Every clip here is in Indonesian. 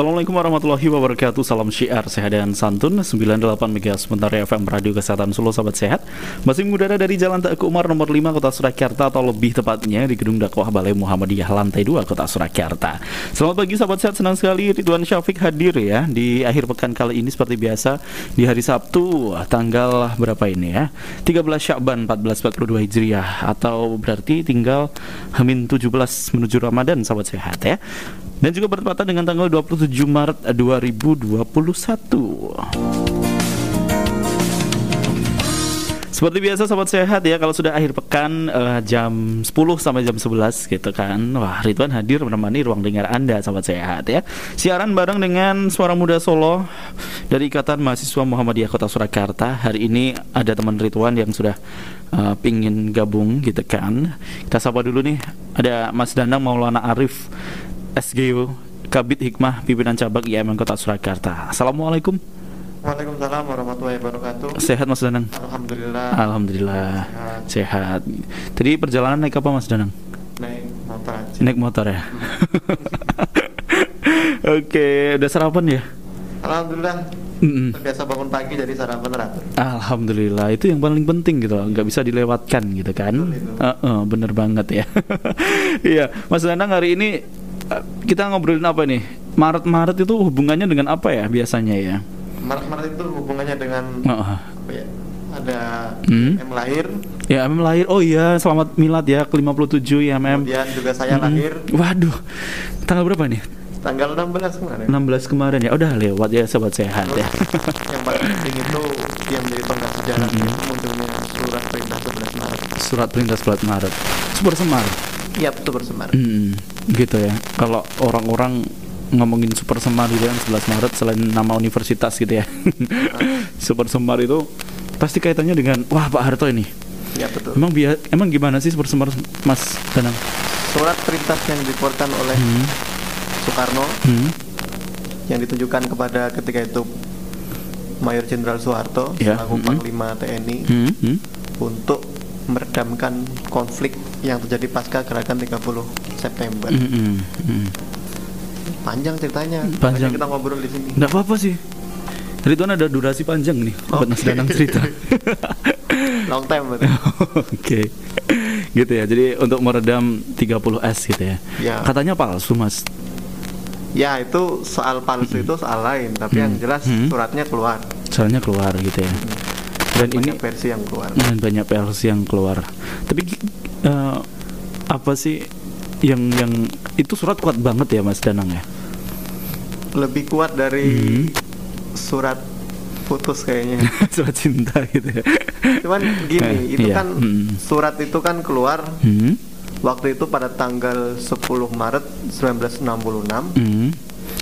Assalamualaikum warahmatullahi wabarakatuh. Salam syiar sehat dan santun. 98 MHz sebentar FM Radio Kesehatan Solo Sahabat Sehat. Masih mengudara dari Jalan Teguh Umar nomor 5 Kota Surakarta Atau lebih tepatnya di Gedung Dakwah Balai Muhammadiyah Lantai 2 Kota Surakarta. Selamat pagi Sahabat Sehat. Senang sekali Ridwan Syafiq hadir ya Di akhir pekan kali ini seperti biasa Di hari Sabtu Tanggal berapa ini ya? 13 Syakban 1442 Hijriah Atau berarti tinggal Hamin 17 menuju Ramadan Sahabat Sehat ya dan juga bertepatan dengan tanggal 27 Maret 2021. Seperti biasa sobat sehat ya kalau sudah akhir pekan uh, jam 10 sampai jam 11 gitu kan. Wah, Ridwan hadir menemani ruang dengar Anda sobat sehat ya. Siaran bareng dengan Suara Muda Solo dari Ikatan Mahasiswa Muhammadiyah Kota Surakarta. Hari ini ada teman Ridwan yang sudah uh, pingin gabung gitu kan. Kita sapa dulu nih. Ada Mas Danang Maulana Arif SGU Kabit Hikmah Pimpinan Cabang IMM Kota Surakarta. Assalamualaikum. Waalaikumsalam warahmatullahi wabarakatuh. Sehat Mas Danang? Alhamdulillah. Alhamdulillah. Sehat. Sehat. Tadi perjalanan naik apa Mas Danang? Naik motor aja. Naik motor ya. Oke, udah sarapan ya? Alhamdulillah. Mm-mm. Biasa bangun pagi jadi sarapan teratur. Alhamdulillah itu yang paling penting gitu, nggak bisa dilewatkan gitu kan? Betul itu. Uh, uh, bener banget ya. Iya, Mas Danang hari ini kita ngobrolin apa nih? Maret-Maret itu hubungannya dengan apa ya biasanya ya? Maret-Maret itu hubungannya dengan Uh, apa ya? Ada Hmm. M lahir, ya MM lahir. Oh iya, selamat milad ya ke-57 ya MM. kemudian juga saya Mm-mm. lahir Waduh. Tanggal berapa nih? tanggal 16 kemarin. 16 kemarin ya. Udah lewat ya sobat sehat Terus ya. yang paling penting itu yang menjadi tonggak sejarah itu munculnya surat perintah 11 Maret. Surat perintah bulan Maret. Super Semar. Iya, betul bersemar. Hmm, gitu ya. Kalau orang-orang ngomongin Super Semar gitu kan 11 Maret selain nama universitas gitu ya. Super Semar itu pasti kaitannya dengan wah Pak Harto ini. Iya, betul. Emang bia- emang gimana sih Super Semar Mas Danang? Surat perintah yang dikeluarkan oleh Hmm. Soekarno Hmm. yang ditujukan kepada ketika itu Mayor Jenderal Soeharto Ya, selaku mm-mm. Panglima TNI Hmm. Hmm. untuk meredamkan konflik yang terjadi pasca gerakan 30 September. Hmm, hmm, hmm. Panjang ceritanya. Panjang. Makanya kita ngobrol di sini. Nggak apa-apa sih. Ridwan ada durasi panjang nih buat Mas. Danang cerita. Long time. Oke. Gitu ya. Jadi untuk meredam 30S gitu ya. Ya. Katanya palsu, Mas. ya itu soal palsu itu soal lain, tapi yang Hmm. jelas Hmm. suratnya keluar. Soalnya keluar gitu ya. Dan ini Banyak versi yang keluar. dan banyak versi yang keluar. Tapi eh, apa sih yang yang itu surat kuat banget ya Mas Danang ya? Lebih kuat dari Hmm. surat putus kayaknya. surat cinta gitu ya. Cuman gini, Eh, itu iya. kan Hmm. surat itu kan keluar Hmm. waktu itu pada tanggal 10 Maret 1966. Hmm.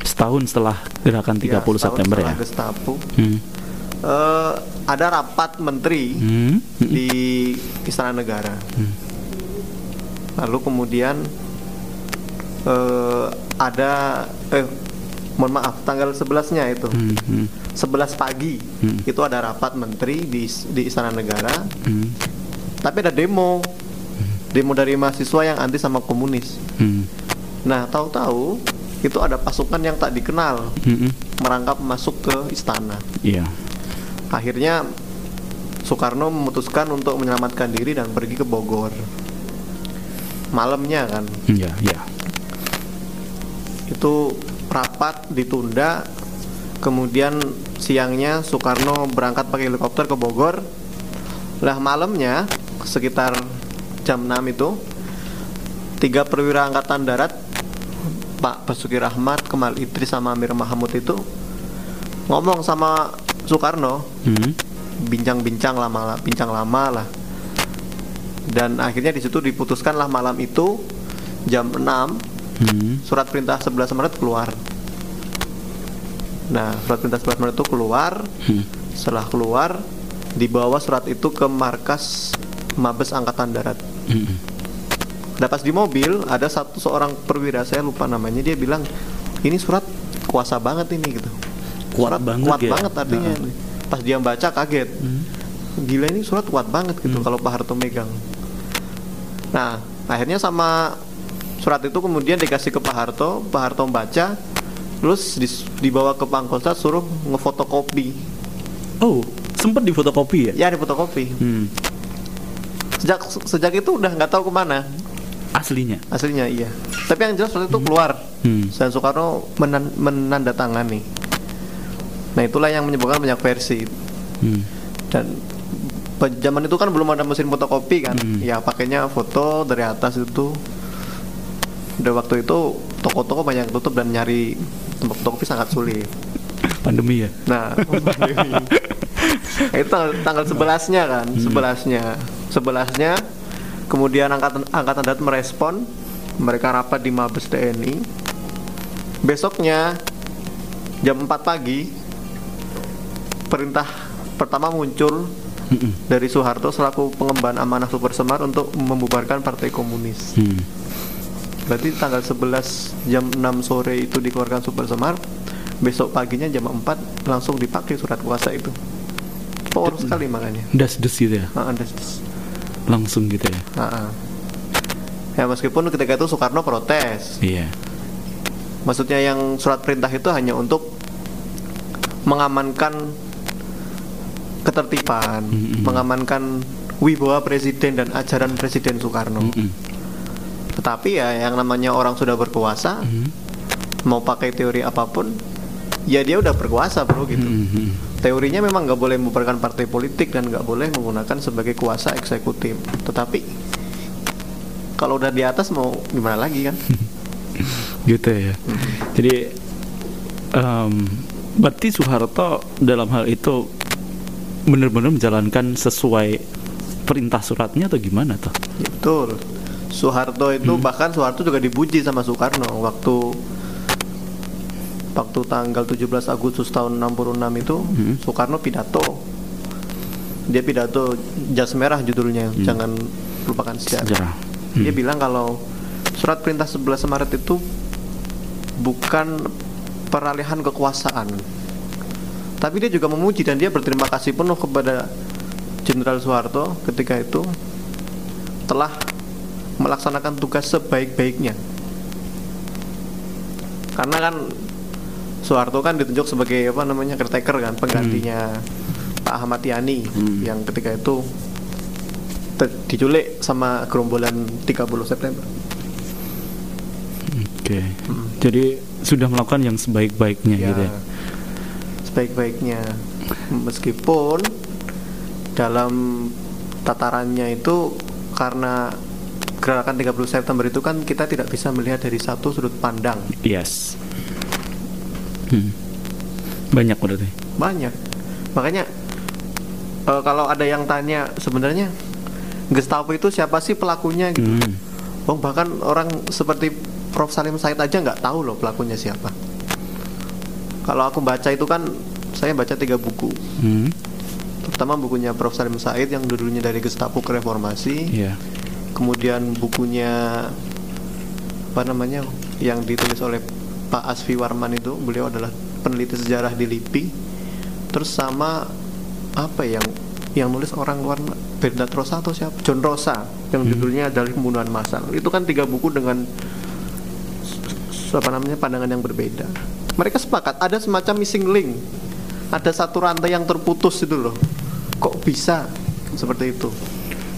Setahun setelah gerakan 30 Ya, setahun September ya. setelah Gestapo. Hmm. Eh, ada rapat menteri Hmm. di Istana Negara. Hmm. Lalu kemudian eh, ada eh mohon maaf tanggal 11-nya itu. Hmm. Hmm. 11 pagi Hmm. itu ada rapat menteri di di Istana Negara, Hmm. tapi ada demo. Demo dari mahasiswa yang anti sama komunis. Hmm. Nah, tahu-tahu itu ada pasukan yang tak dikenal Hmm. merangkap masuk ke istana. Iya. Akhirnya Soekarno memutuskan untuk menyelamatkan diri dan pergi ke Bogor. Malamnya kan, Iya, iya. itu rapat ditunda. Kemudian siangnya Soekarno berangkat pakai helikopter ke Bogor. Lah malamnya sekitar jam 6 itu tiga perwira angkatan darat Pak Basuki Rahmat, Kemal Idris sama Amir Mahmud itu ngomong sama Soekarno Hmm. bincang-bincang lama bincang lama lah dan akhirnya di situ diputuskanlah malam itu jam 6 Hmm. surat perintah 11 Maret keluar nah surat perintah 11 Maret itu keluar Hmm. setelah keluar dibawa surat itu ke markas Mabes Angkatan Darat Hmm. Nah pas di mobil ada satu seorang perwira saya lupa namanya dia bilang ini surat kuasa banget ini gitu. Kuat Surat banget kuat ya? banget artinya. Pas dia baca kaget. Hmm. Gila ini surat kuat banget gitu kalau Pak Harto megang. Nah akhirnya sama surat itu kemudian dikasih ke Pak Harto, Pak Harto baca terus dibawa ke Pangkostrat suruh ngefotokopi Oh, sempat difotokopi ya? ya difotokopi Hmm. sejak sejak itu udah nggak tahu ke mana Aslinya. aslinya iya tapi yang jelas waktu itu keluar Hmm. dan Soekarno menan- menandatangani nah itulah yang menyebabkan banyak versi Hmm. dan zaman itu kan belum ada mesin fotokopi kan Hmm. ya pakainya foto dari atas itu udah waktu itu toko-toko banyak tutup dan nyari tempat fotokopi sangat sulit Pandemi ya. nah itu tanggal, tanggal 11-nya kan Hmm. 11-nya 11-nya kemudian angkatan angkatan darat merespon mereka rapat di Mabes TNI besoknya jam 4 pagi perintah pertama muncul Mm-mm. dari Soeharto selaku pengemban amanah Super Semar untuk membubarkan Partai Komunis. Hmm. Berarti tanggal 11 jam 6 sore itu dikeluarkan Super Semar, besok paginya jam 4 langsung dipakai surat kuasa itu. Power sekali makanya. Das-des gitu ya. Ah, das- das. Langsung gitu ya. Ah, ah. Ya meskipun ketika itu Soekarno protes, Iya. maksudnya yang surat perintah itu hanya untuk mengamankan ketertiban, Mm-mm. mengamankan wibawa presiden dan ajaran presiden Soekarno. Mm-mm. Tetapi ya yang namanya orang sudah berkuasa, Hmm. mau pakai teori apa pun, ya dia udah berkuasa bro gitu. Hmm. Teorinya memang nggak boleh membubarkan partai politik dan nggak boleh menggunakan sebagai kuasa eksekutif. Tetapi kalau udah di atas mau gimana lagi kan? Gitu ya. Jadi em, berarti Soeharto dalam hal itu benar-benar menjalankan sesuai perintah suratnya atau gimana tuh? Betul. Soeharto itu bahkan Soeharto juga dipuji sama Soekarno waktu waktu tanggal 17 Agustus tahun 66 itu Soekarno pidato. Dia pidato jas merah judulnya, jangan lupakan sejarah. Sejarah. Dia bilang kalau surat perintah 11 Maret itu bukan peralihan kekuasaan. Tapi dia juga memuji dan dia berterima kasih penuh kepada Jenderal Soeharto ketika itu telah melaksanakan tugas sebaik-baiknya. Karena kan Soeharto kan ditunjuk sebagai apa namanya caretaker kan penggantinya Pak Ahmad Yani yang ketika itu diculik sama gerombolan 30 September. Oke. Jadi sudah melakukan yang sebaik-baiknya Ya, gitu ya. Sebaik-baiknya meskipun dalam tatarannya itu karena gerakan 30 September itu kan kita tidak bisa melihat dari satu sudut pandang Yes. Hmm. Banyak berarti. banyak makanya eh, kalau ada yang tanya sebenarnya Gestapo itu siapa sih pelakunya gitu Hmm. Oh, bahkan orang seperti Prof Salim Said aja nggak tahu loh pelakunya siapa kalau aku baca itu kan saya baca tiga buku. Hmm. pertama bukunya Prof. Salim Said yang dulunya dari Gestapo ke Reformasi. Iya. kemudian bukunya apa namanya yang ditulis oleh Pak Asfi Warman itu beliau adalah peneliti sejarah di LIPI. Terus sama apa yang yang nulis orang luar Bernard Rosa atau siapa? John Rosa yang judulnya adalah pembunuhan massal itu kan tiga buku dengan apa namanya pandangan yang berbeda. Mereka sepakat ada semacam missing link ada satu rantai yang terputus itu loh. Kok bisa seperti itu?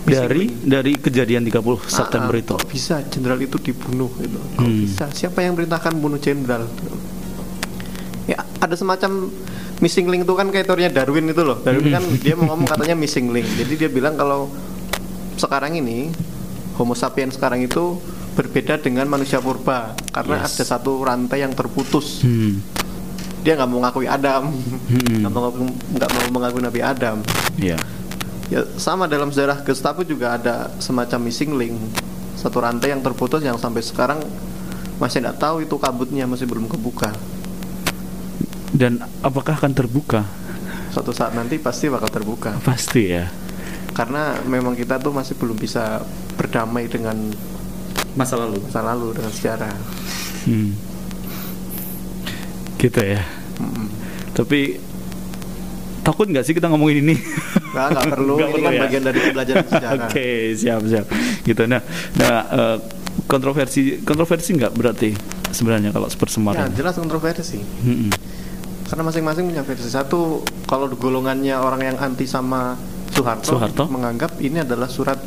Dari dari kejadian 30 September Ah, itu. kok bisa jenderal itu dibunuh gitu kok Hmm. bisa? Siapa yang perintahkan bunuh jenderal? Ya ada semacam missing link itu kan kayak teorinya Darwin itu loh. Darwin kan dia mau ngomong katanya missing link. Jadi dia bilang kalau sekarang ini Homo sapiens sekarang itu berbeda dengan manusia purba karena Yes. ada satu rantai yang terputus. Hmm. Dia nggak mau ngakui Adam Hmm. nggak mau nggak mau mengakui Nabi Adam Iya. Ya sama dalam sejarah Gestapo juga ada semacam missing link satu rantai yang terputus yang sampai sekarang masih tidak tahu itu kabutnya masih belum kebuka. Dan apakah akan terbuka? Suatu saat nanti pasti bakal terbuka Pasti ya. karena memang kita tuh masih belum bisa berdamai dengan Masa lalu. masa lalu dengan sejarah. Hmm. Gitu ya. Mm-mm. Tapi takut nggak sih kita ngomongin ini? Nggak, nggak perlu. Nggak Ini perlu kan ya? bagian dari pembelajaran sejarah. Oke, siap siap. Gitu. Nah, nah eh, kontroversi kontroversi nggak berarti sebenarnya kalau Spurs Ya, jelas kontroversi. Mm-mm. Karena masing-masing punya versi. Satu, kalau golongannya orang yang anti sama Soeharto, Soeharto. menganggap ini adalah surat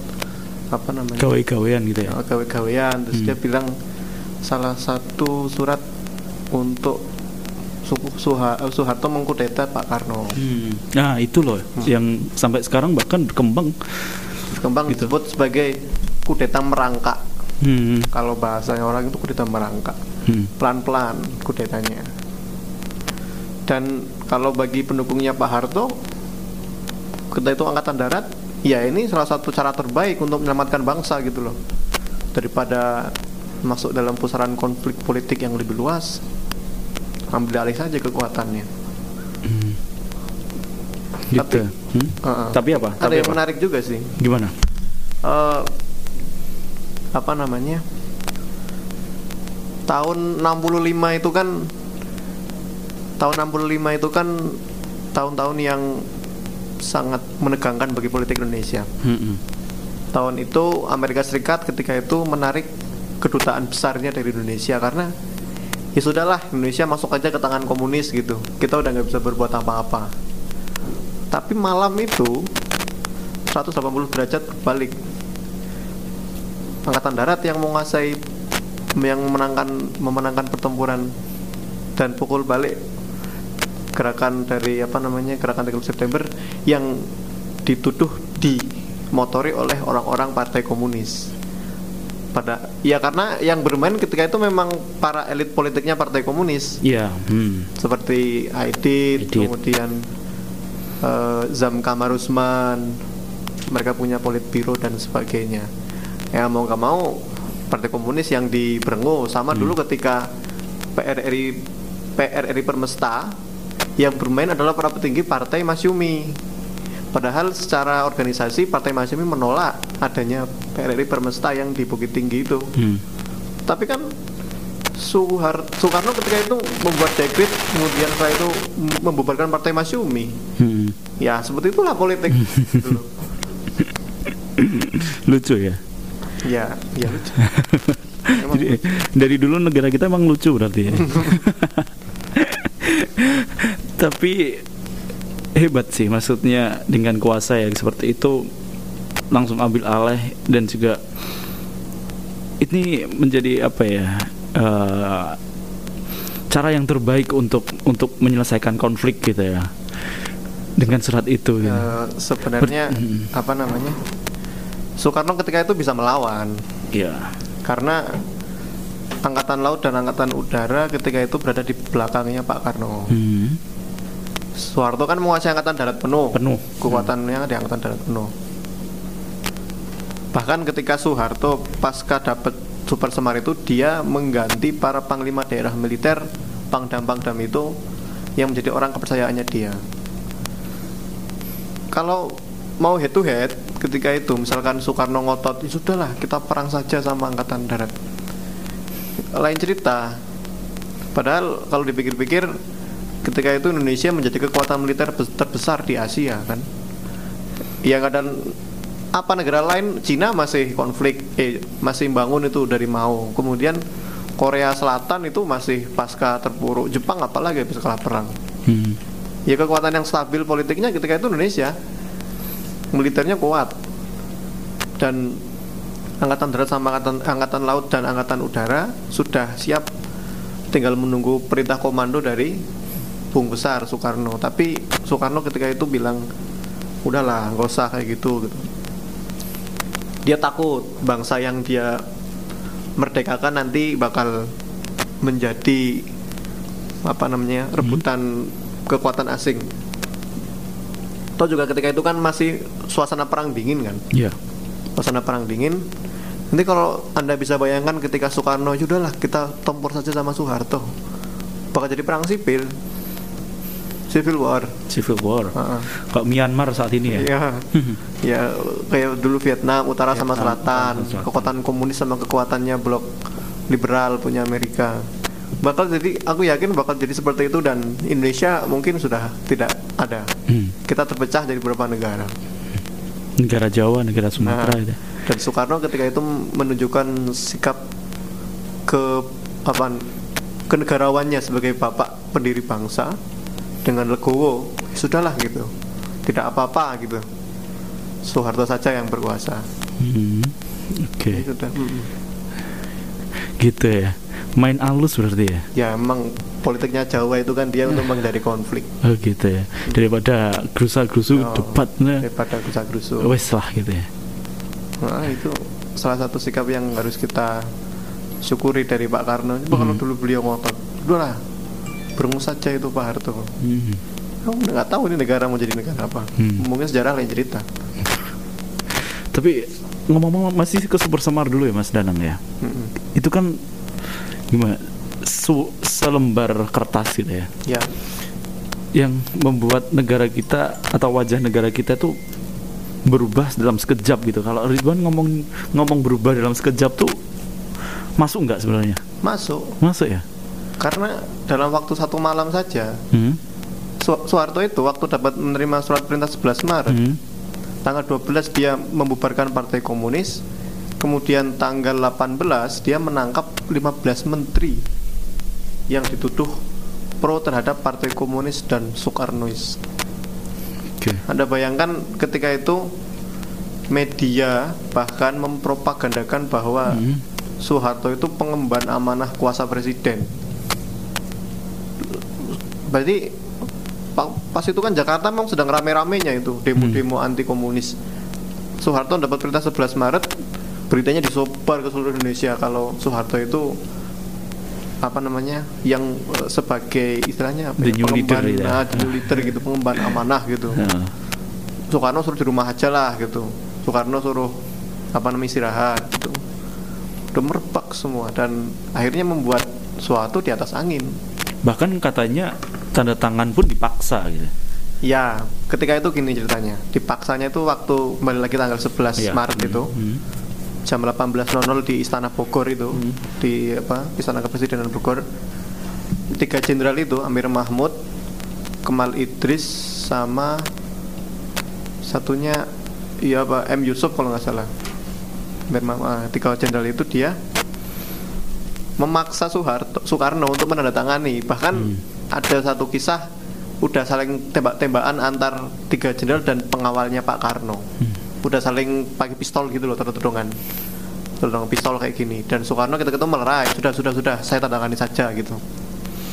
apa namanya? Gawe-gawean gitu ya. Gawe-gawean. Terus Hmm. dia bilang salah satu surat untuk Suha- eh, Soeharto mengkudeta Pak Karno. Hmm. Nah itu loh yang sampai sekarang bahkan berkembang. Berkembang Gitu. disebut sebagai kudeta merangkak. Hmm. Kalau bahasanya orang itu kudeta merangkak. Hmm. Pelan-pelan kudetanya. Dan kalau bagi pendukungnya Pak Harto, kita itu angkatan darat, ya ini salah satu cara terbaik untuk menyelamatkan bangsa gitu loh. Daripada masuk dalam pusaran konflik politik yang lebih luas, ambil alih saja kekuatannya. Gitu. Tapi- Hmm? Heeh. Tapi apa? Ada Tapi yang apa? menarik juga sih. Gimana? Eh, apa namanya? Tahun 65 itu kan tahun 65 itu kan tahun-tahun yang sangat menegangkan bagi politik Indonesia. Mm-mm. Tahun itu Amerika Serikat ketika itu menarik kedutaan besarnya dari Indonesia karena ya sudahlah Indonesia masuk aja ke tangan komunis gitu. Kita udah nggak bisa berbuat apa-apa. Tapi malam itu 180 derajat berbalik. Angkatan Darat yang menguasai yang memenangkan memenangkan pertempuran dan pukul balik gerakan dari apa namanya gerakan 30 September yang dituduh dimotori oleh orang-orang Partai Komunis. Pada ya karena yang bermain ketika itu memang para elit politiknya Partai Komunis Iya. Hmm. seperti Aidit, Aidit. kemudian eh, Zam Kamarusman, mereka punya politbiro dan sebagainya. Ya mau nggak mau Partai Komunis yang diberengu sama dulu ketika PRRI PRRI Permesta yang bermain adalah para petinggi Partai Masyumi. Padahal secara organisasi Partai Masyumi menolak adanya PRRI Permesta yang di Bukit Tinggi itu. Hmm. Tapi kan Suhar Soekarno ketika itu membuat dekret kemudian setelah itu membubarkan Partai Masyumi. Hmm. Ya seperti itulah politik. gitu. Lucu ya. ya, ya lucu. Jadi dari dulu negara kita emang lucu berarti ya. Tapi hebat sih maksudnya dengan kuasa ya seperti itu langsung ambil alih dan juga ini menjadi apa ya eh, cara yang terbaik untuk untuk menyelesaikan konflik gitu ya dengan surat itu gitu. eh, sebenarnya Ber- apa namanya? Soekarno ketika itu bisa melawan ya karena angkatan laut dan angkatan udara ketika itu berada di belakangnya Pak Karno. Hmm. Soeharto kan menguasai angkatan darat penuh. Penuh. Kekuatannya di angkatan darat penuh. Bahkan ketika Soeharto pasca dapat Super Semar itu dia mengganti para panglima daerah militer pangdam-pangdam itu yang menjadi orang kepercayaannya dia. Kalau mau head to head ketika itu misalkan Soekarno ngotot, "Ya sudahlah kita perang saja sama angkatan darat. Lain cerita. Padahal kalau dipikir-pikir ketika itu Indonesia menjadi kekuatan militer bes- terbesar di Asia kan. Ya kadang apa negara lain Cina masih konflik eh masih bangun itu dari mau. Kemudian Korea Selatan itu masih pasca terpuruk. Jepang apalagi habis kalah perang. Hmm. Ya kekuatan yang stabil politiknya ketika itu Indonesia. Militernya kuat. Dan angkatan darat sama angkatan angkatan laut dan angkatan udara sudah siap tinggal menunggu perintah komando dari Bung Besar Soekarno. Tapi Soekarno ketika itu bilang udahlah nggak usah kayak gitu gitu. Dia takut bangsa yang dia merdekakan nanti bakal menjadi apa namanya rebutan kekuatan asing. Atau juga ketika itu kan masih suasana perang dingin kan, Ya. suasana perang dingin. Nanti kalau anda bisa bayangkan ketika Soekarno, "Ya udahlah kita tempur saja sama Soeharto, bakal jadi perang sipil, civil war. Civil War. Heeh. Kok Myanmar saat ini ya? Ya, ya kayak dulu Vietnam utara sama Vietnam, selatan, utara sama selatan. kekuatan komunis sama kekuatannya blok liberal punya Amerika. Bakal jadi, aku yakin bakal jadi seperti itu dan Indonesia mungkin sudah tidak ada. Hmm. Kita terpecah dari beberapa negara. Negara Jawa, negara Sumatera Nah, itu. Dan Soekarno ketika itu menunjukkan sikap ke apa kenegarawannya sebagai bapak pendiri bangsa dengan legowo sudahlah gitu tidak apa-apa gitu Soeharto saja yang berkuasa Hmm. Oke, sudah mm. gitu ya. Main alus berarti ya. ya emang politiknya Jawa itu kan dia untuk menghindari konflik Oh gitu ya. Daripada gerusa-gerusu Oh, debatnya daripada gusa gerusu wes lah gitu ya. nah, itu salah satu sikap yang harus kita syukuri dari Pak Karno Coba kalau Hmm. dulu beliau ngotot udahlah berengus saja itu Pak Harto Hmm. kamu nggak tahu ini negara mau jadi negara apa Hmm. mungkin sejarah lain cerita Tapi ngomong-ngomong masih ke Super Semar dulu ya Mas Danang ya. Mm-mm. Itu kan gimana? Su- selembar kertas gitu ya. ya yang membuat negara kita atau wajah negara kita tuh berubah dalam sekejap gitu. Kalau Ridwan ngomong ngomong berubah dalam sekejap tuh masuk nggak sebenarnya? masuk Masuk ya? Karena dalam waktu satu malam saja Hmm? Su- Soeharto itu waktu dapat menerima surat perintah 11 Maret Hmm? tanggal 12 dia membubarkan Partai Komunis kemudian tanggal 18 dia menangkap 15 menteri yang dituduh pro terhadap Partai Komunis dan Soekarnois Oke. Anda bayangkan ketika itu media bahkan mempropagandakan bahwa Hmm. Soeharto itu pengemban amanah kuasa presiden. Berarti pa- pas itu kan Jakarta memang sedang rame-ramenya itu demo-demo anti komunis. Soeharto dapat perintah 11 Maret, beritanya disebar ke seluruh Indonesia kalau Soeharto itu apa namanya yang eh, sebagai istilahnya apa The ya, new leader pengemban, gitu ya. ah, the new leader gitu pengemban amanah gitu. Nah, Soekarno suruh di rumah aja lah gitu Soekarno suruh apa namanya istirahat gitu udah merebak semua dan akhirnya membuat suatu di atas angin bahkan katanya tanda tangan pun dipaksa gitu. ya ketika itu gini ceritanya. Dipaksanya itu waktu kembali lagi tanggal 11 Iya. Maret itu Hmm. jam 18.00 di Istana Bogor itu di apa Istana Kepresidenan Bogor. Tiga jenderal itu Amir Mahmud Kemal Idris sama satunya iya apa M. Yusuf kalau nggak salah. Amir Mahmud ah, tiga jenderal itu dia memaksa Soeharto Soekarno untuk menandatangani. Bahkan ada satu kisah udah saling tembak-tembakan antar tiga jenderal dan pengawalnya Pak Karno. Udah saling pakai pistol gitu loh todong-todongan todong pistol kayak gini. Dan Soekarno kita ketemu melerai. Sudah sudah sudah. Saya tandangani saja gitu.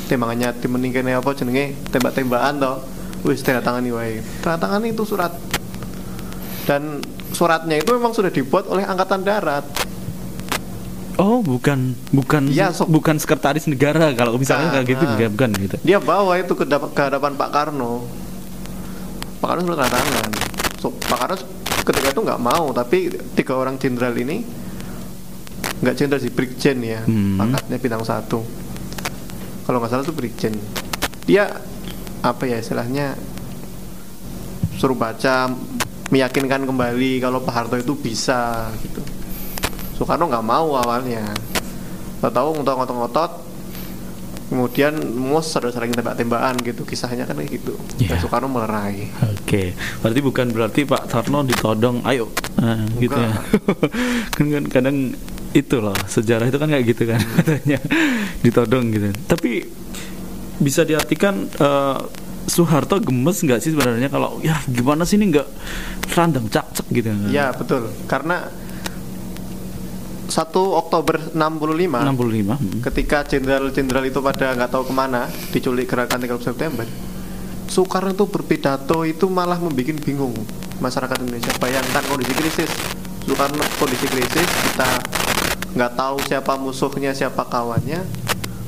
Tembakannya tim meningkene apa jenenge? Tembak-tembakan toh. Wis tanda tangani wae. Tanda tangani itu surat. Dan suratnya itu memang sudah dibuat oleh angkatan darat Oh, bukan bukan Iya, so- bukan sekretaris negara kalau misalnya Nah, kayak gitu nah. enggak bukan gitu. dia bawa itu ke, ke hadapan Pak Karno Pak Karno sudah tangan so, Pak Karno ketika itu nggak mau tapi tiga orang jenderal ini nggak jenderal sih brigjen ya Hmm. pangkatnya bintang satu kalau nggak salah itu brigjen dia apa ya istilahnya suruh baca meyakinkan kembali kalau Pak Harto itu bisa gitu Soekarno nggak mau awalnya. Tahu ngotot-ngotot kemudian mus sering tembak-tembakan gitu. Kisahnya kan kayak gitu. Dan Iya. Soekarno melerai. Oke, berarti bukan berarti Pak Tarno ditodong, ayo, nah, gitu ya. kan kan kadang itu loh sejarah itu kan kayak gitu kan katanya. Ditodong gitu. Tapi bisa diartikan eh, Soeharto gemes nggak sih sebenarnya? Kalau ya gimana sih ini nggak random cak cak gitu? ya betul. Karena 1 Oktober 65 65. hmm. ketika jenderal-jenderal itu pada nggak tahu ke mana diculik gerakan 30 September Soekarno itu berpidato itu malah membuat bingung masyarakat Indonesia bayangkan kondisi krisis Soekarno kondisi krisis kita nggak tahu siapa musuhnya siapa kawannya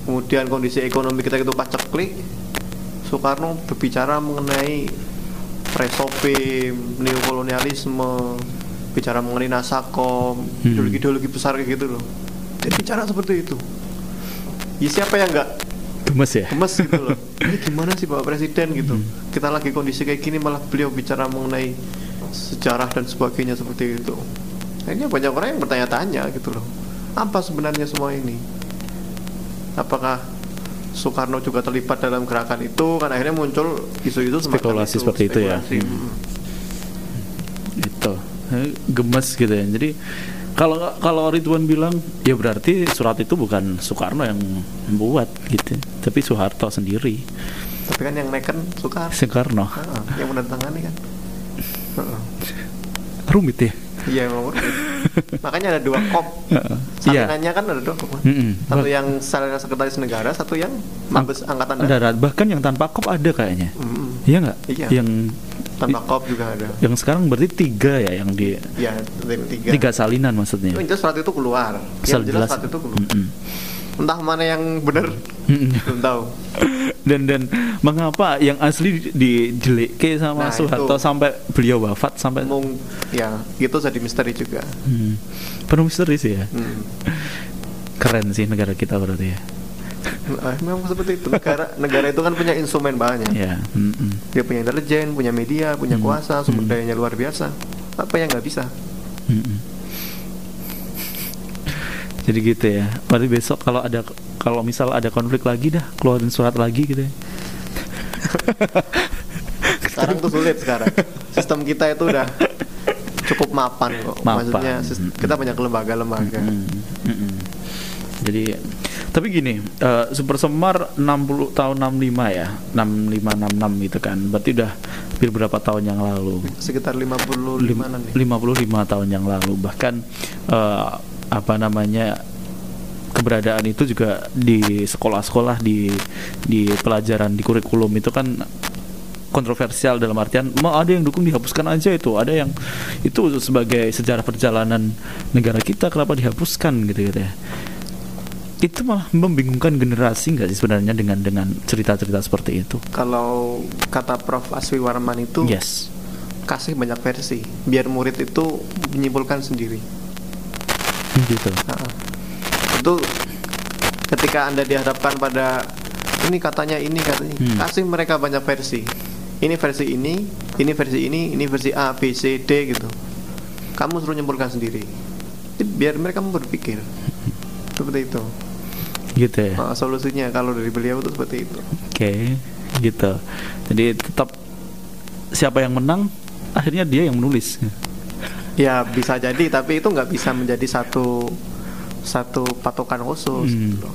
kemudian kondisi ekonomi kita itu paceklik Soekarno berbicara mengenai presopim neokolonialisme bicara mengenai nasakom Hmm. ideologi-ideologi besar kayak gitu loh. Dia bicara seperti itu. Ya siapa yang nggak Gemes ya? gemes gitu loh. Ini gimana sih bapak presiden gitu? Kita lagi kondisi kayak gini malah beliau bicara mengenai sejarah dan sebagainya seperti itu. Akhirnya banyak orang yang bertanya-tanya gitu loh. Apa sebenarnya semua ini? Apakah Soekarno juga terlibat dalam gerakan itu? Kan akhirnya muncul isu-isu semacam Spekulasi seperti itu ya. spekulasi. Hmm. itu gemes gitu ya jadi Kalau kalau Ridwan bilang ya berarti surat itu bukan Soekarno yang membuat gitu, tapi Soeharto sendiri. Tapi kan yang neken Soekarno. Soekarno. Heeh, yang menandatangani kan. Heeh. Rumit ya. Iya rumit. Makanya ada dua kop. Salinannya kan ada dua kop. kan? Mm-mm. Satu yang salinan sekretaris negara, satu yang mabes angkatan darat. Darat bahkan yang tanpa kop ada kayaknya. Mm-mm. Iya nggak? Iya. Yang Tanpa kop juga ada. yang sekarang berarti tiga ya yang di Ya, tiga. tiga salinan maksudnya. Jelas surat itu keluar. Yang jelas surat itu keluar. Mm-mm. Entah mana yang benar, belum tahu. dan dan mengapa yang asli dijeleke sama Nah, Soeharto itu. sampai beliau wafat sampai Mung, ya, itu jadi misteri juga. Hmm. penuh misteri sih ya Hmm. keren sih negara kita berarti ya memang seperti itu. Negara negara itu kan punya instrumen banyak. ya mm-mm. Dia punya intelijen, punya media, punya Hmm. kuasa, sumber Hmm. dayanya luar biasa. Apa yang nggak bisa? Mm-mm. jadi gitu ya berarti besok kalau ada kalau misal ada konflik lagi dah keluarin surat lagi gitu ya Sekarang tuh sulit sekarang. Sistem kita itu udah cukup mapan kok. Mapan. Maksudnya kita banyak lembaga-lembaga. Mm, mm-mm. Jadi tapi gini, eh, Super Semar 60 tahun 65 ya, 65 66 gitu kan. Berarti udah hampir berapa tahun yang lalu? Sekitar 55 Lim- nih. 55 tahun yang lalu. Bahkan eh, apa namanya? keberadaan itu juga di sekolah-sekolah di di pelajaran di kurikulum itu kan kontroversial dalam artian mau ada yang dukung dihapuskan aja itu ada yang itu sebagai sejarah perjalanan negara kita kenapa dihapuskan gitu gitu ya itu malah membingungkan generasi nggak sih sebenarnya dengan dengan cerita-cerita seperti itu Kalau kata Prof Aswi Warman itu yes kasih banyak versi biar murid itu menyimpulkan sendiri. gitu Nah, itu ketika anda dihadapkan pada ini katanya ini katanya Hmm. kasih mereka banyak versi. Ini versi ini, ini versi ini, ini versi A, B, C, D gitu. Kamu suruh nyimpulkan sendiri. Jadi biar mereka berpikir. Seperti itu. Gitu ya Nah, solusinya kalau dari beliau itu seperti itu. Oke, gitu. Jadi tetap siapa yang menang, akhirnya dia yang menulis. Ya bisa jadi, tapi itu nggak bisa menjadi satu satu patokan khusus. Hmm. gitu.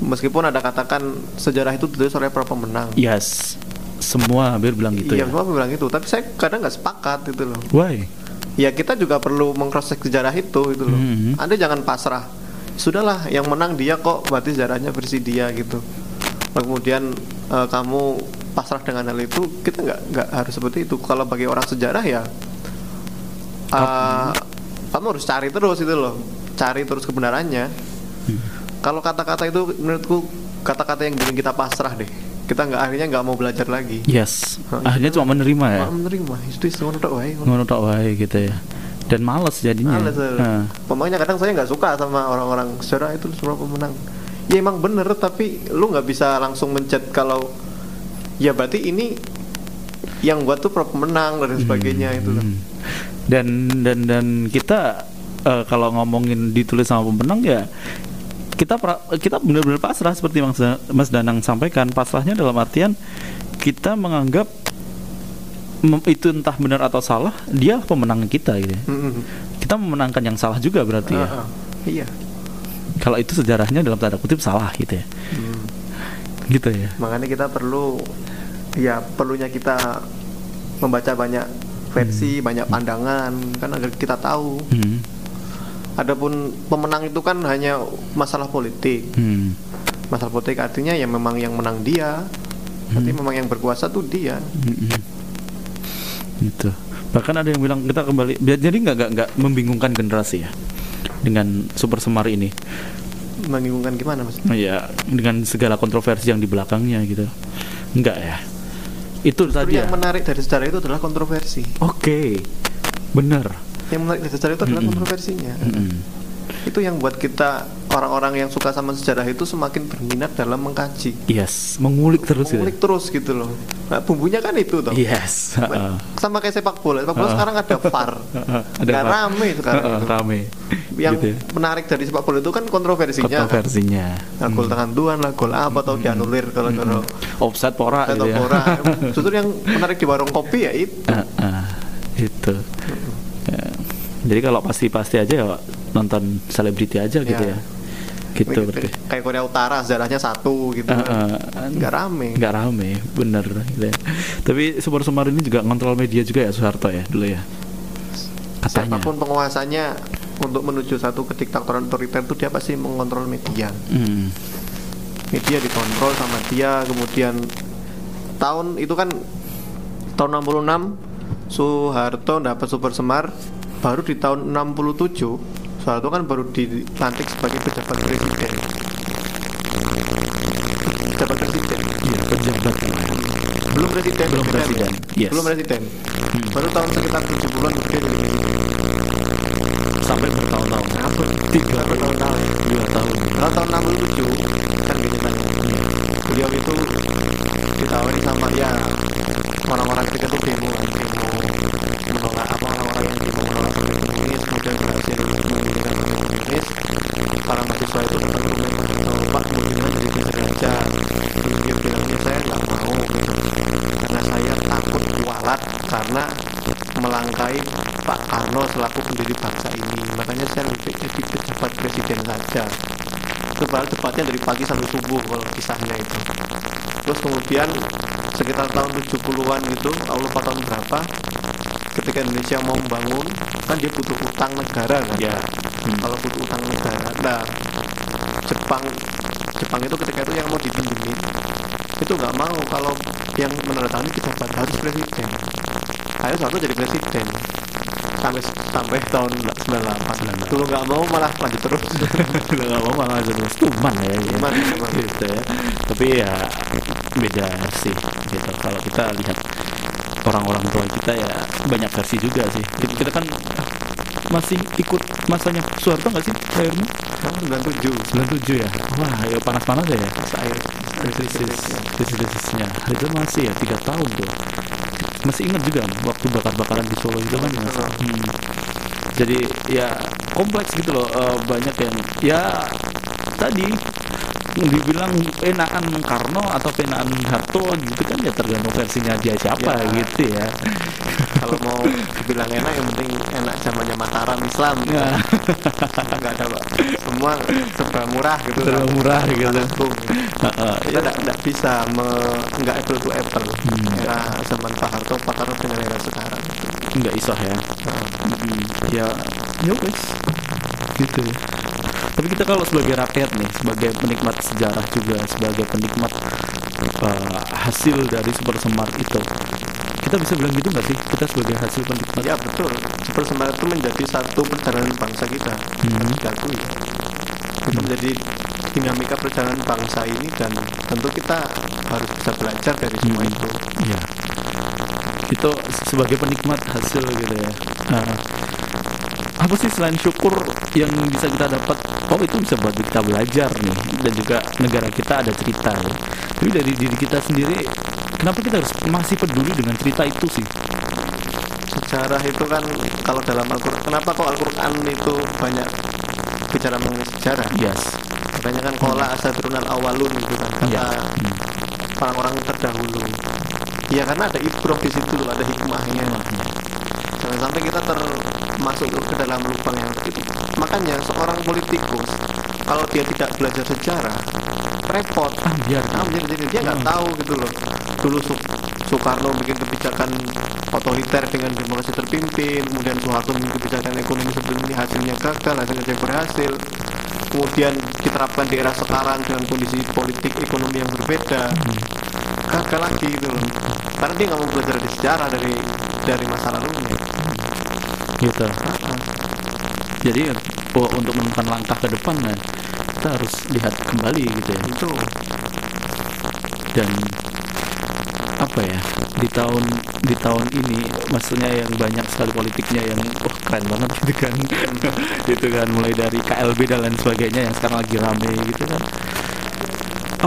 Meskipun ada katakan sejarah itu ditulis oleh para pemenang. Yes, semua hampir bilang gitu ya. iya, semua bilang itu. Tapi saya kadang nggak sepakat itu loh. Why? Ya kita juga perlu mengcross sejarah itu itu loh. Mhm. Anda jangan pasrah. Sudahlah, yang menang dia kok, berarti sejarahnya versi dia gitu. Kemudian eh, kamu pasrah dengan hal itu, kita nggak nggak harus seperti itu. Kalau bagi orang sejarah ya, eh, kamu harus cari terus itu loh, cari terus kebenarannya. Hmm. Kalau kata-kata itu menurutku kata-kata yang bikin kita pasrah deh. Kita nggak akhirnya nggak mau belajar lagi. Yes, Hah, akhirnya cuma menerima ya. Menerima, itu ngono tok wae. Ngono tok wae gitu ya. Dan males jadinya. Males, eh. Nah, Pokoknya kadang saya nggak suka sama orang-orang sejarah itu semua pemenang. Ya emang bener tapi lu nggak bisa langsung mencet kalau ya berarti ini yang buat tuh pro pemenang dan sebagainya itu loh. hmm. Dan dan dan kita eh, kalau ngomongin ditulis sama pemenang ya kita pra- kita benar-benar pasrah seperti Mas, Da- Mas Danang sampaikan pasrahnya dalam artian kita menganggap itu entah benar atau salah dia pemenang kita gitu ya. Mm-mm. kita memenangkan yang salah juga berarti ya Ah, ah. Iya. kalau itu sejarahnya dalam tanda kutip salah gitu ya Hmm. gitu ya Makanya kita perlu ya perlunya kita membaca banyak versi, banyak pandangan kan agar kita tahu. hmm. Adapun pemenang itu kan hanya masalah politik. Hmm. Masalah politik artinya ya memang yang menang dia. Tapi memang yang berkuasa tuh dia. Mm-mm. Gitu bahkan ada yang bilang kita kembali biar- jadi nggak nggak nggak membingungkan generasi ya dengan super semar ini Membingungkan gimana mas? ya dengan segala kontroversi yang di belakangnya gitu enggak ya itu Justru tadi ya yang menarik dari sejarah itu adalah kontroversi. oke benar Yang menarik dari sejarah itu adalah Mm-mm. kontroversinya. Mm-mm. Itu yang buat kita orang-orang yang suka sama sejarah itu semakin berminat dalam mengkaji. yes mengulik terus Mengulik terus gitu loh. Nah, bumbunya kan itu toh. gitu yes Heeh. Sama kayak sepak bola. Sepak bola Heeh. sekarang ada VAR. Ada Nggak VAR. rame sekarang. Itu. rame Yang gitu ya. menarik dari sepak bola itu kan kontroversinya. kan. kontroversinya Nah, gol tangan tuan lah, gol apa atau dianulir kalau kalau offset pora gitu ya Bora. Justru yang menarik di warung kopi ya itu. Ah, itu Ya, Jadi kalau pasti-pasti aja ya nonton selebriti aja gitu Ya. ya. Gitu berarti. kayak Korea Utara sejarahnya satu gitu Uh, kan. uh, nggak rame nggak rame, bener. Gitu ya. Tapi Super Semar ini juga ngontrol media juga ya Soeharto ya dulu ya. Katanya. siapa pun penguasanya untuk menuju satu kediktatoran otoriter itu dia pasti mengontrol media Hmm. media dikontrol sama dia kemudian tahun itu kan tahun 66 Soeharto dapat Super Semar baru di tahun 67 Soeharto kan baru dilantik sebagai pejabat presiden pejabat presiden Iya, pejabat. belum presiden Belum presiden, yes. belum presiden Hmm. baru tahun sekitar 70-an presiden Sampai bertahun-tahun. Apa? Tiga Sampai tahun-tahun dua tahun. Kalau tahun 67 kan gitu kan beliau itu ditawari sama ya orang-orang ketika itu demo demo karena melangkai Pak Karno selaku pendiri bangsa ini. Makanya saya lebih jadi pejabat presiden saja. Itu padahal debatnya dari pagi sampai subuh kalau kisahnya itu. Terus kemudian sekitar tahun 70-an gitu aku lupa tahun berapa ketika Indonesia mau membangun kan dia butuh utang negara kan? Ya. Hmm. kalau butuh utang negara. Nah Jepang Jepang itu ketika itu yang mau dipinjemin itu nggak mau kalau yang menandatangani pejabat harus presiden ayo satu jadi presiden sampai sampai tahun 98 dulu nggak mau malah lanjut terus Udah nggak mau malah terus tuman ya. ya. Tuman, tuman. gitu ya. Tapi ya beda sih gitu. Kalau kita lihat orang-orang tua kita ya banyak versi juga sih. Kita, kita kan masih ikut masanya Soeharto nggak sih lahirnya? tahun 97 97 ya. Wah, ya panas-panas ya. air Krisis, krisis-krisisnya. Itu masih ya tiga tahun tuh. Masih ingat juga waktu bakar-bakaran di Solo itu kan masih. Hmm. Jadi ya kompleks gitu loh. eh, banyak yang ya tadi dibilang enakan Karno atau enakan Harto gitu kan ya tergantung versinya dia siapa Ya. gitu ya. kalau mau dibilang enak yang penting enak zamannya Mataram Islam Ya. nggak ada Pak. semua serba murah gitu Serba murah gitu. Langsung. Heeh, kita ya. nggak bisa me- nggak apple to apple Hmm. era zaman Pak Harto Pak Harto dengan era sekarang nggak isoh ya. Nah, Mm, ya ya wes gitu tapi kita kalau sebagai rakyat nih sebagai penikmat sejarah juga sebagai penikmat uh, hasil dari super semar itu kita bisa bilang gitu nggak sih? Kita sebagai hasil penikmat? Ya betul. Super Semar itu menjadi satu perjalanan bangsa kita. Hmm. diakui itu menjadi dinamika perjalanan bangsa ini dan tentu kita harus bisa belajar dari semua Hmm. itu. Ya itu sebagai penikmat hasil gitu ya. Nah, apa sih selain syukur yang bisa kita dapat? Oh itu bisa buat kita belajar nih dan juga negara kita ada cerita ya. tapi dari diri kita sendiri kenapa kita harus masih peduli dengan cerita itu sih? Sejarah itu kan kalau dalam Al-Quran kenapa kok Al-Quran itu banyak bicara mengenai sejarah? Yes. Makanya kan kola asatirunal awalun gitu kan kata ya Hmm. orang-orang terdahulu. Ya karena ada ibroh di situ ada hikmahnya. Jangan sampai kita termasuk ke dalam lubang yang itu makanya seorang politikus kalau dia tidak belajar sejarah repot ah biar Nah, jadi, dia nggak Hmm. tahu gitu loh. Dulu Su- Soekarno bikin kebijakan otoriter dengan demokrasi terpimpin, kemudian Soeharto bikin kebijakan ekonomi seperti hasilnya gagal, hasilnya tidak berhasil. Kemudian diterapkan di era sekarang dengan kondisi politik ekonomi yang berbeda, gagal lagi gitu loh. Karena dia nggak mau belajar dari sejarah dari dari masa lalunya. Gitu. Jadi oh, untuk menemukan langkah ke depan nah, kita harus lihat kembali gitu ya. Itu dan apa ya di tahun di tahun ini maksudnya yang banyak sekali politiknya yang oh keren banget gitu kan. Gitu kan mulai dari KLB dan lain sebagainya yang sekarang lagi rame gitu kan.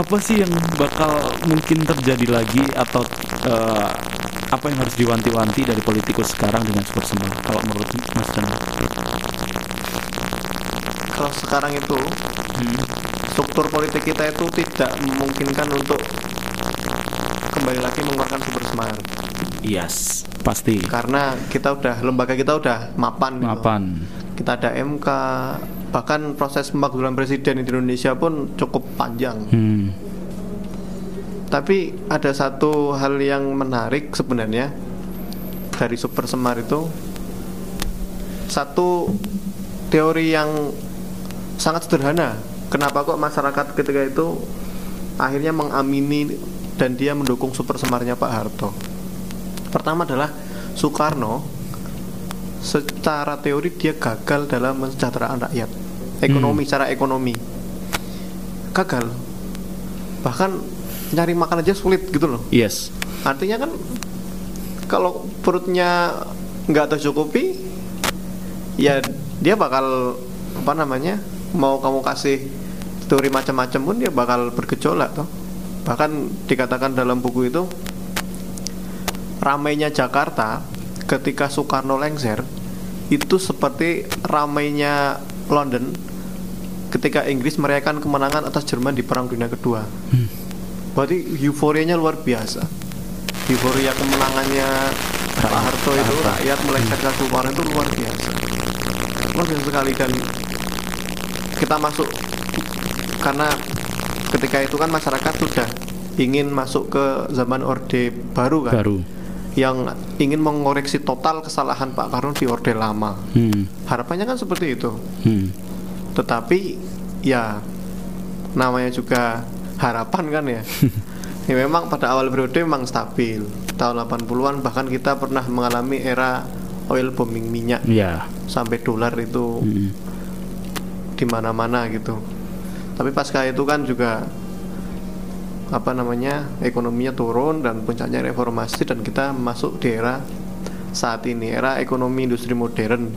Apa sih yang bakal mungkin terjadi lagi atau eh, apa yang harus diwanti-wanti dari politikus sekarang dengan super semar kalau menurut Mas Chandra kalau sekarang itu hmm. struktur politik kita itu tidak memungkinkan untuk kembali lagi mengeluarkan super semar. yes pasti. karena kita udah lembaga kita udah mapan gitu. Mapan. kita ada MK bahkan proses pemakzulan presiden di Indonesia pun cukup panjang Hmm. Tapi ada satu hal yang menarik sebenarnya dari Super Semar itu. Satu teori yang sangat sederhana kenapa kok masyarakat ketika itu akhirnya mengamini dan dia mendukung Super Semarnya Pak Harto? Pertama adalah Soekarno secara teori dia gagal dalam mensejahterakan rakyat. Ekonomi secara ekonomi. Gagal. Bahkan nyari makan aja sulit gitu loh. Yes. artinya kan kalau perutnya nggak tercukupi ya dia bakal apa namanya mau kamu kasih teori macam-macam pun dia bakal bergejolak toh. Bahkan dikatakan dalam buku itu ramainya Jakarta ketika Soekarno lengser itu seperti ramainya London ketika Inggris merayakan kemenangan atas Jerman di Perang Dunia Kedua berarti euforianya luar biasa. Euforia kemenangannya Pak Harto itu rakyat melengsarkan Soekarno itu luar biasa. Luar biasa sekali. Dan kita masuk karena ketika itu kan masyarakat sudah ingin masuk ke zaman Orde Baru kan? Baru. yang ingin mengoreksi total kesalahan Pak Karno di Orde Lama. Hmm. harapannya kan seperti itu. Hmm. tetapi ya namanya juga harapan kan ya ya memang pada awal periode memang stabil tahun 80-an bahkan kita pernah mengalami era oil booming minyak Ya. sampai dolar itu Hmm. di mana-mana gitu tapi pasca itu kan juga apa namanya ekonominya turun dan puncaknya reformasi dan kita masuk di era saat ini era ekonomi industri modern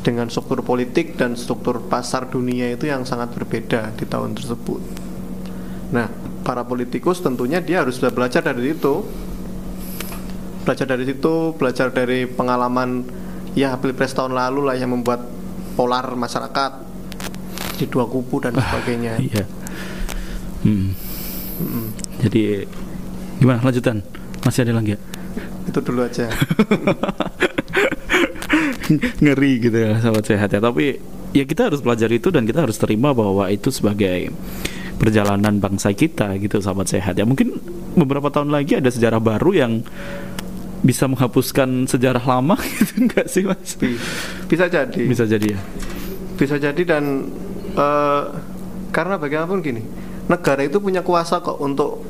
dengan struktur politik dan struktur pasar dunia itu yang sangat berbeda di tahun tersebut. Nah, para politikus tentunya dia harus belajar dari itu, belajar dari situ, belajar dari pengalaman ya pilpres tahun lalu lah yang membuat polar masyarakat di dua kubu dan sebagainya. Iya. Hmm. Jadi gimana lanjutan? Masih ada lagi ya? Itu dulu aja. Ngeri gitu ya sahabat sehat ya. Tapi ya kita harus belajar itu dan kita harus terima bahwa itu sebagai perjalanan bangsa kita gitu sahabat sehat ya. Mungkin beberapa tahun lagi ada sejarah baru yang bisa menghapuskan sejarah lama gitu enggak sih Mas? Bi- Bisa jadi. Bisa jadi ya. bisa jadi dan eh, karena bagaimanapun gini negara itu punya kuasa kok untuk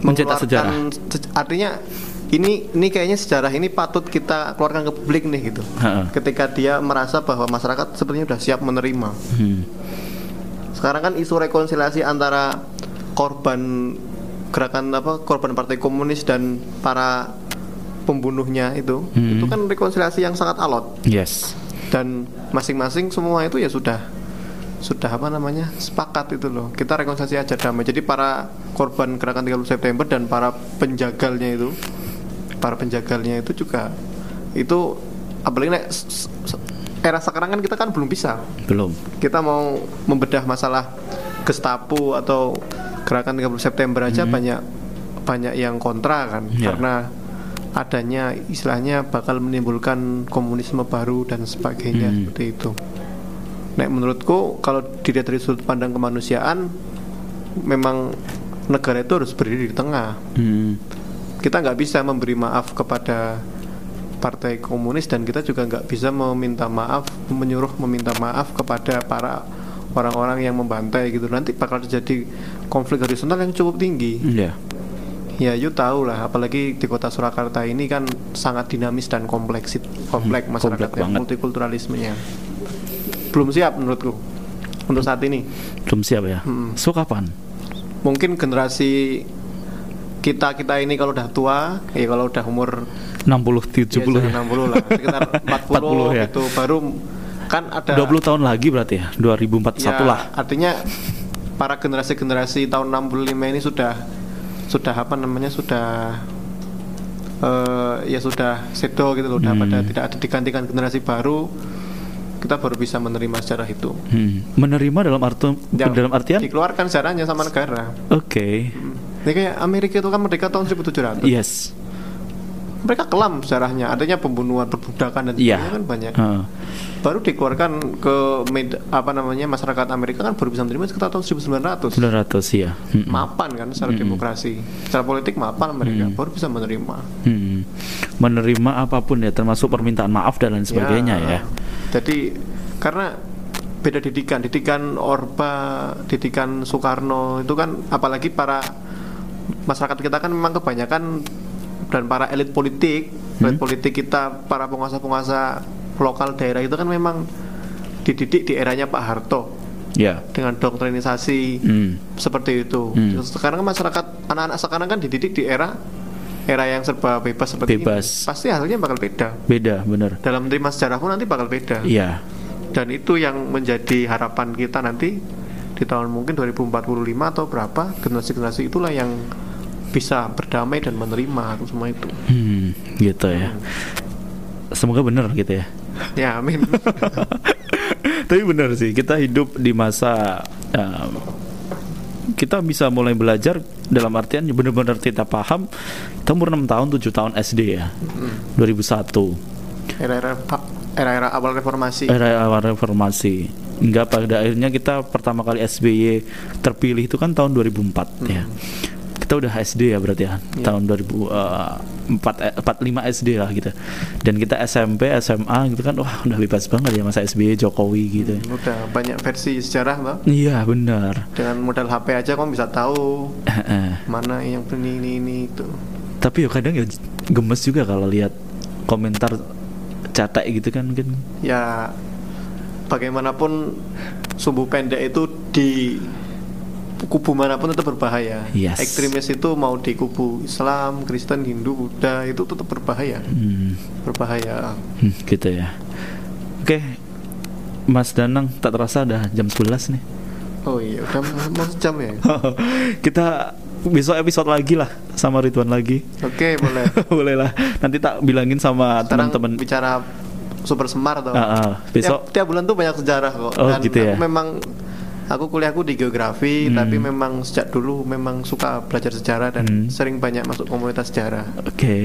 Mencetak mengeluarkan se- artinya ini ini kayaknya sejarah ini patut kita keluarkan ke publik nih gitu Ha-ha. ketika dia merasa bahwa masyarakat sepertinya sudah siap menerima Hmm. Sekarang kan isu rekonsiliasi antara korban gerakan apa korban partai komunis dan para pembunuhnya itu Hmm. itu kan rekonsiliasi yang sangat alot Yes. dan masing-masing semua itu ya sudah sudah apa namanya sepakat itu loh kita rekonsiliasi aja damai jadi para korban gerakan 30 September dan para penjagalnya itu para penjagalnya itu juga itu apalagi nek era sekarang kan kita kan belum bisa Belum. kita mau membedah masalah Gestapo atau gerakan 30 September aja banyak banyak yang kontra kan Ya. karena adanya istilahnya bakal menimbulkan komunisme baru dan sebagainya Hmm. seperti itu. Nek menurutku kalau dilihat dari sudut pandang kemanusiaan memang negara itu harus berdiri di tengah. Hmm. Kita nggak bisa memberi maaf kepada partai komunis dan kita juga nggak bisa meminta maaf menyuruh meminta maaf kepada para orang-orang yang membantai gitu nanti bakal terjadi konflik horizontal yang cukup tinggi Ya. ya you tahu lah apalagi di kota Surakarta ini kan sangat dinamis dan kompleks kompleks Hmm, masyarakatnya kompleks banget. multikulturalismenya belum siap menurutku untuk saat ini Belum siap ya. Hmm. So kapan? mungkin generasi kita kita ini kalau udah tua ya kalau udah umur 60 70 ya, ya. jangan 60 lah sekitar 40, 40 ya. itu baru kan ada 20 tahun lagi berarti ya. 2041 ya, lah. artinya para generasi-generasi tahun 65 ini sudah sudah apa namanya sudah eh ya sudah sedo gitu loh udah Hmm. pada tidak ada digantikan generasi baru kita baru bisa menerima sejarah itu Hmm. Menerima dalam arti Yang dalam artian oke. dikeluarkan sejarahnya sama negara Hmm. ini kayak Amerika itu kan merdeka tahun 1700 Yes. Mereka kelam sejarahnya adanya pembunuhan perbudakan dan sebagainya kan banyak Heeh. baru dikeluarkan ke med- apa namanya masyarakat Amerika kan baru bisa menerima sekitar tahun 1900 900 ya. Mm-mm. mapan kan secara demokrasi secara politik mapan mereka baru bisa menerima Hmm. Menerima apa pun ya, termasuk permintaan maaf dan lain sebagainya ya. jadi karena beda didikan didikan Orba didikan Soekarno itu kan apalagi para masyarakat kita kan memang kebanyakan dan para elit politik elit politik kita para penguasa-penguasa lokal daerah itu kan memang dididik di eranya Pak Harto Ya. dengan doktrinisasi Hmm. seperti itu. Hmm. Sekarang kan masyarakat anak-anak sekarang kan dididik di era era yang serba bebas seperti Bebas. ini. Pasti hasilnya bakal beda. Beda, bener. Dalam menerima sejarah pun nanti bakal beda. Iya. Dan itu yang menjadi harapan kita nanti di tahun mungkin 2045 atau berapa generasi-generasi itulah yang bisa berdamai dan menerima semua itu. Hmm, gitu ya. Semoga bener gitu ya. Ya amin. Tapi benar sih, kita hidup di masa um, kita bisa mulai belajar dalam artian benar-benar kita paham kita umur 6 tahun 7 tahun SD ya 2001 Era-era era-era awal reformasi. era awal reformasi hingga pada akhirnya kita pertama kali SBY terpilih itu kan tahun 2004 ya kita udah SD ya berarti ya tahun 2004 eh, 45 SD lah gitu. Dan kita SMP SMA gitu kan wah udah bebas banget ya masa SBY Jokowi gitu. Udah banyak versi sejarah, Mbak. iya benar. Dengan modal HP aja kamu bisa tahu mana yang ini ini ini itu. tapi ya kadang ya gemes juga kalau lihat komentar catak gitu kan mungkin Ya bagaimanapun sumbu pendek itu di kubu mana pun tetap berbahaya. Yes. Ekstremis itu mau di kubu Islam, Kristen, Hindu, Buddha itu tetap berbahaya. hmm, Berbahaya. hmm, gitu ya oke Mas Danang tak terasa udah jam 11 nih Oh iya, udah mau sejam ya. kita besok episode lagi lah sama Ridwan lagi Oke, boleh. boleh lah nanti tak bilangin sama teman-teman bicara super semar tuh. Ah, ah, besok tiap, tiap bulan tuh banyak sejarah kok. Oh, Dan gitu ya? memang aku kuliahku di geografi, Hmm. tapi memang sejak dulu memang suka belajar sejarah dan Hmm. sering banyak masuk komunitas sejarah. oke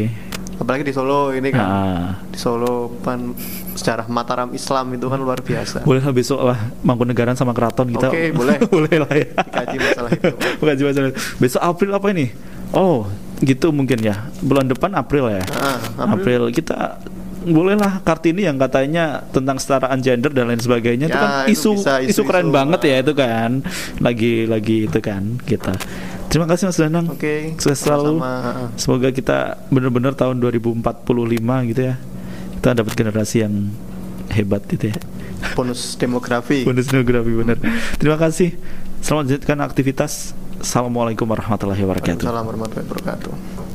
Apalagi di Solo ini kan. Ah. Di Solo kan sejarah Mataram Islam itu kan luar biasa. boleh lah besok lah Mangkunegaran sama Keraton kita Oke, boleh. boleh lah ya Dikaji masalah itu. Dikaji masalah besok April apa ini oh gitu mungkin ya bulan depan April ya Ah, April. kita bolehlah Kartini yang katanya tentang kesetaraan gender dan lain sebagainya itu Ya, kan itu isu, bisa, isu isu-isu. keren banget ya itu kan lagi lagi itu kan kita terima kasih Mas Danang Oke. sukses selalu sama-sama. semoga kita benar-benar tahun 2045 gitu ya kita dapat generasi yang hebat gitu ya Bonus demografi. bonus geografi benar terima kasih selamat lanjutkan aktivitas Assalamualaikum warahmatullahi wabarakatuh Assalamualaikum warahmatullahi wabarakatuh.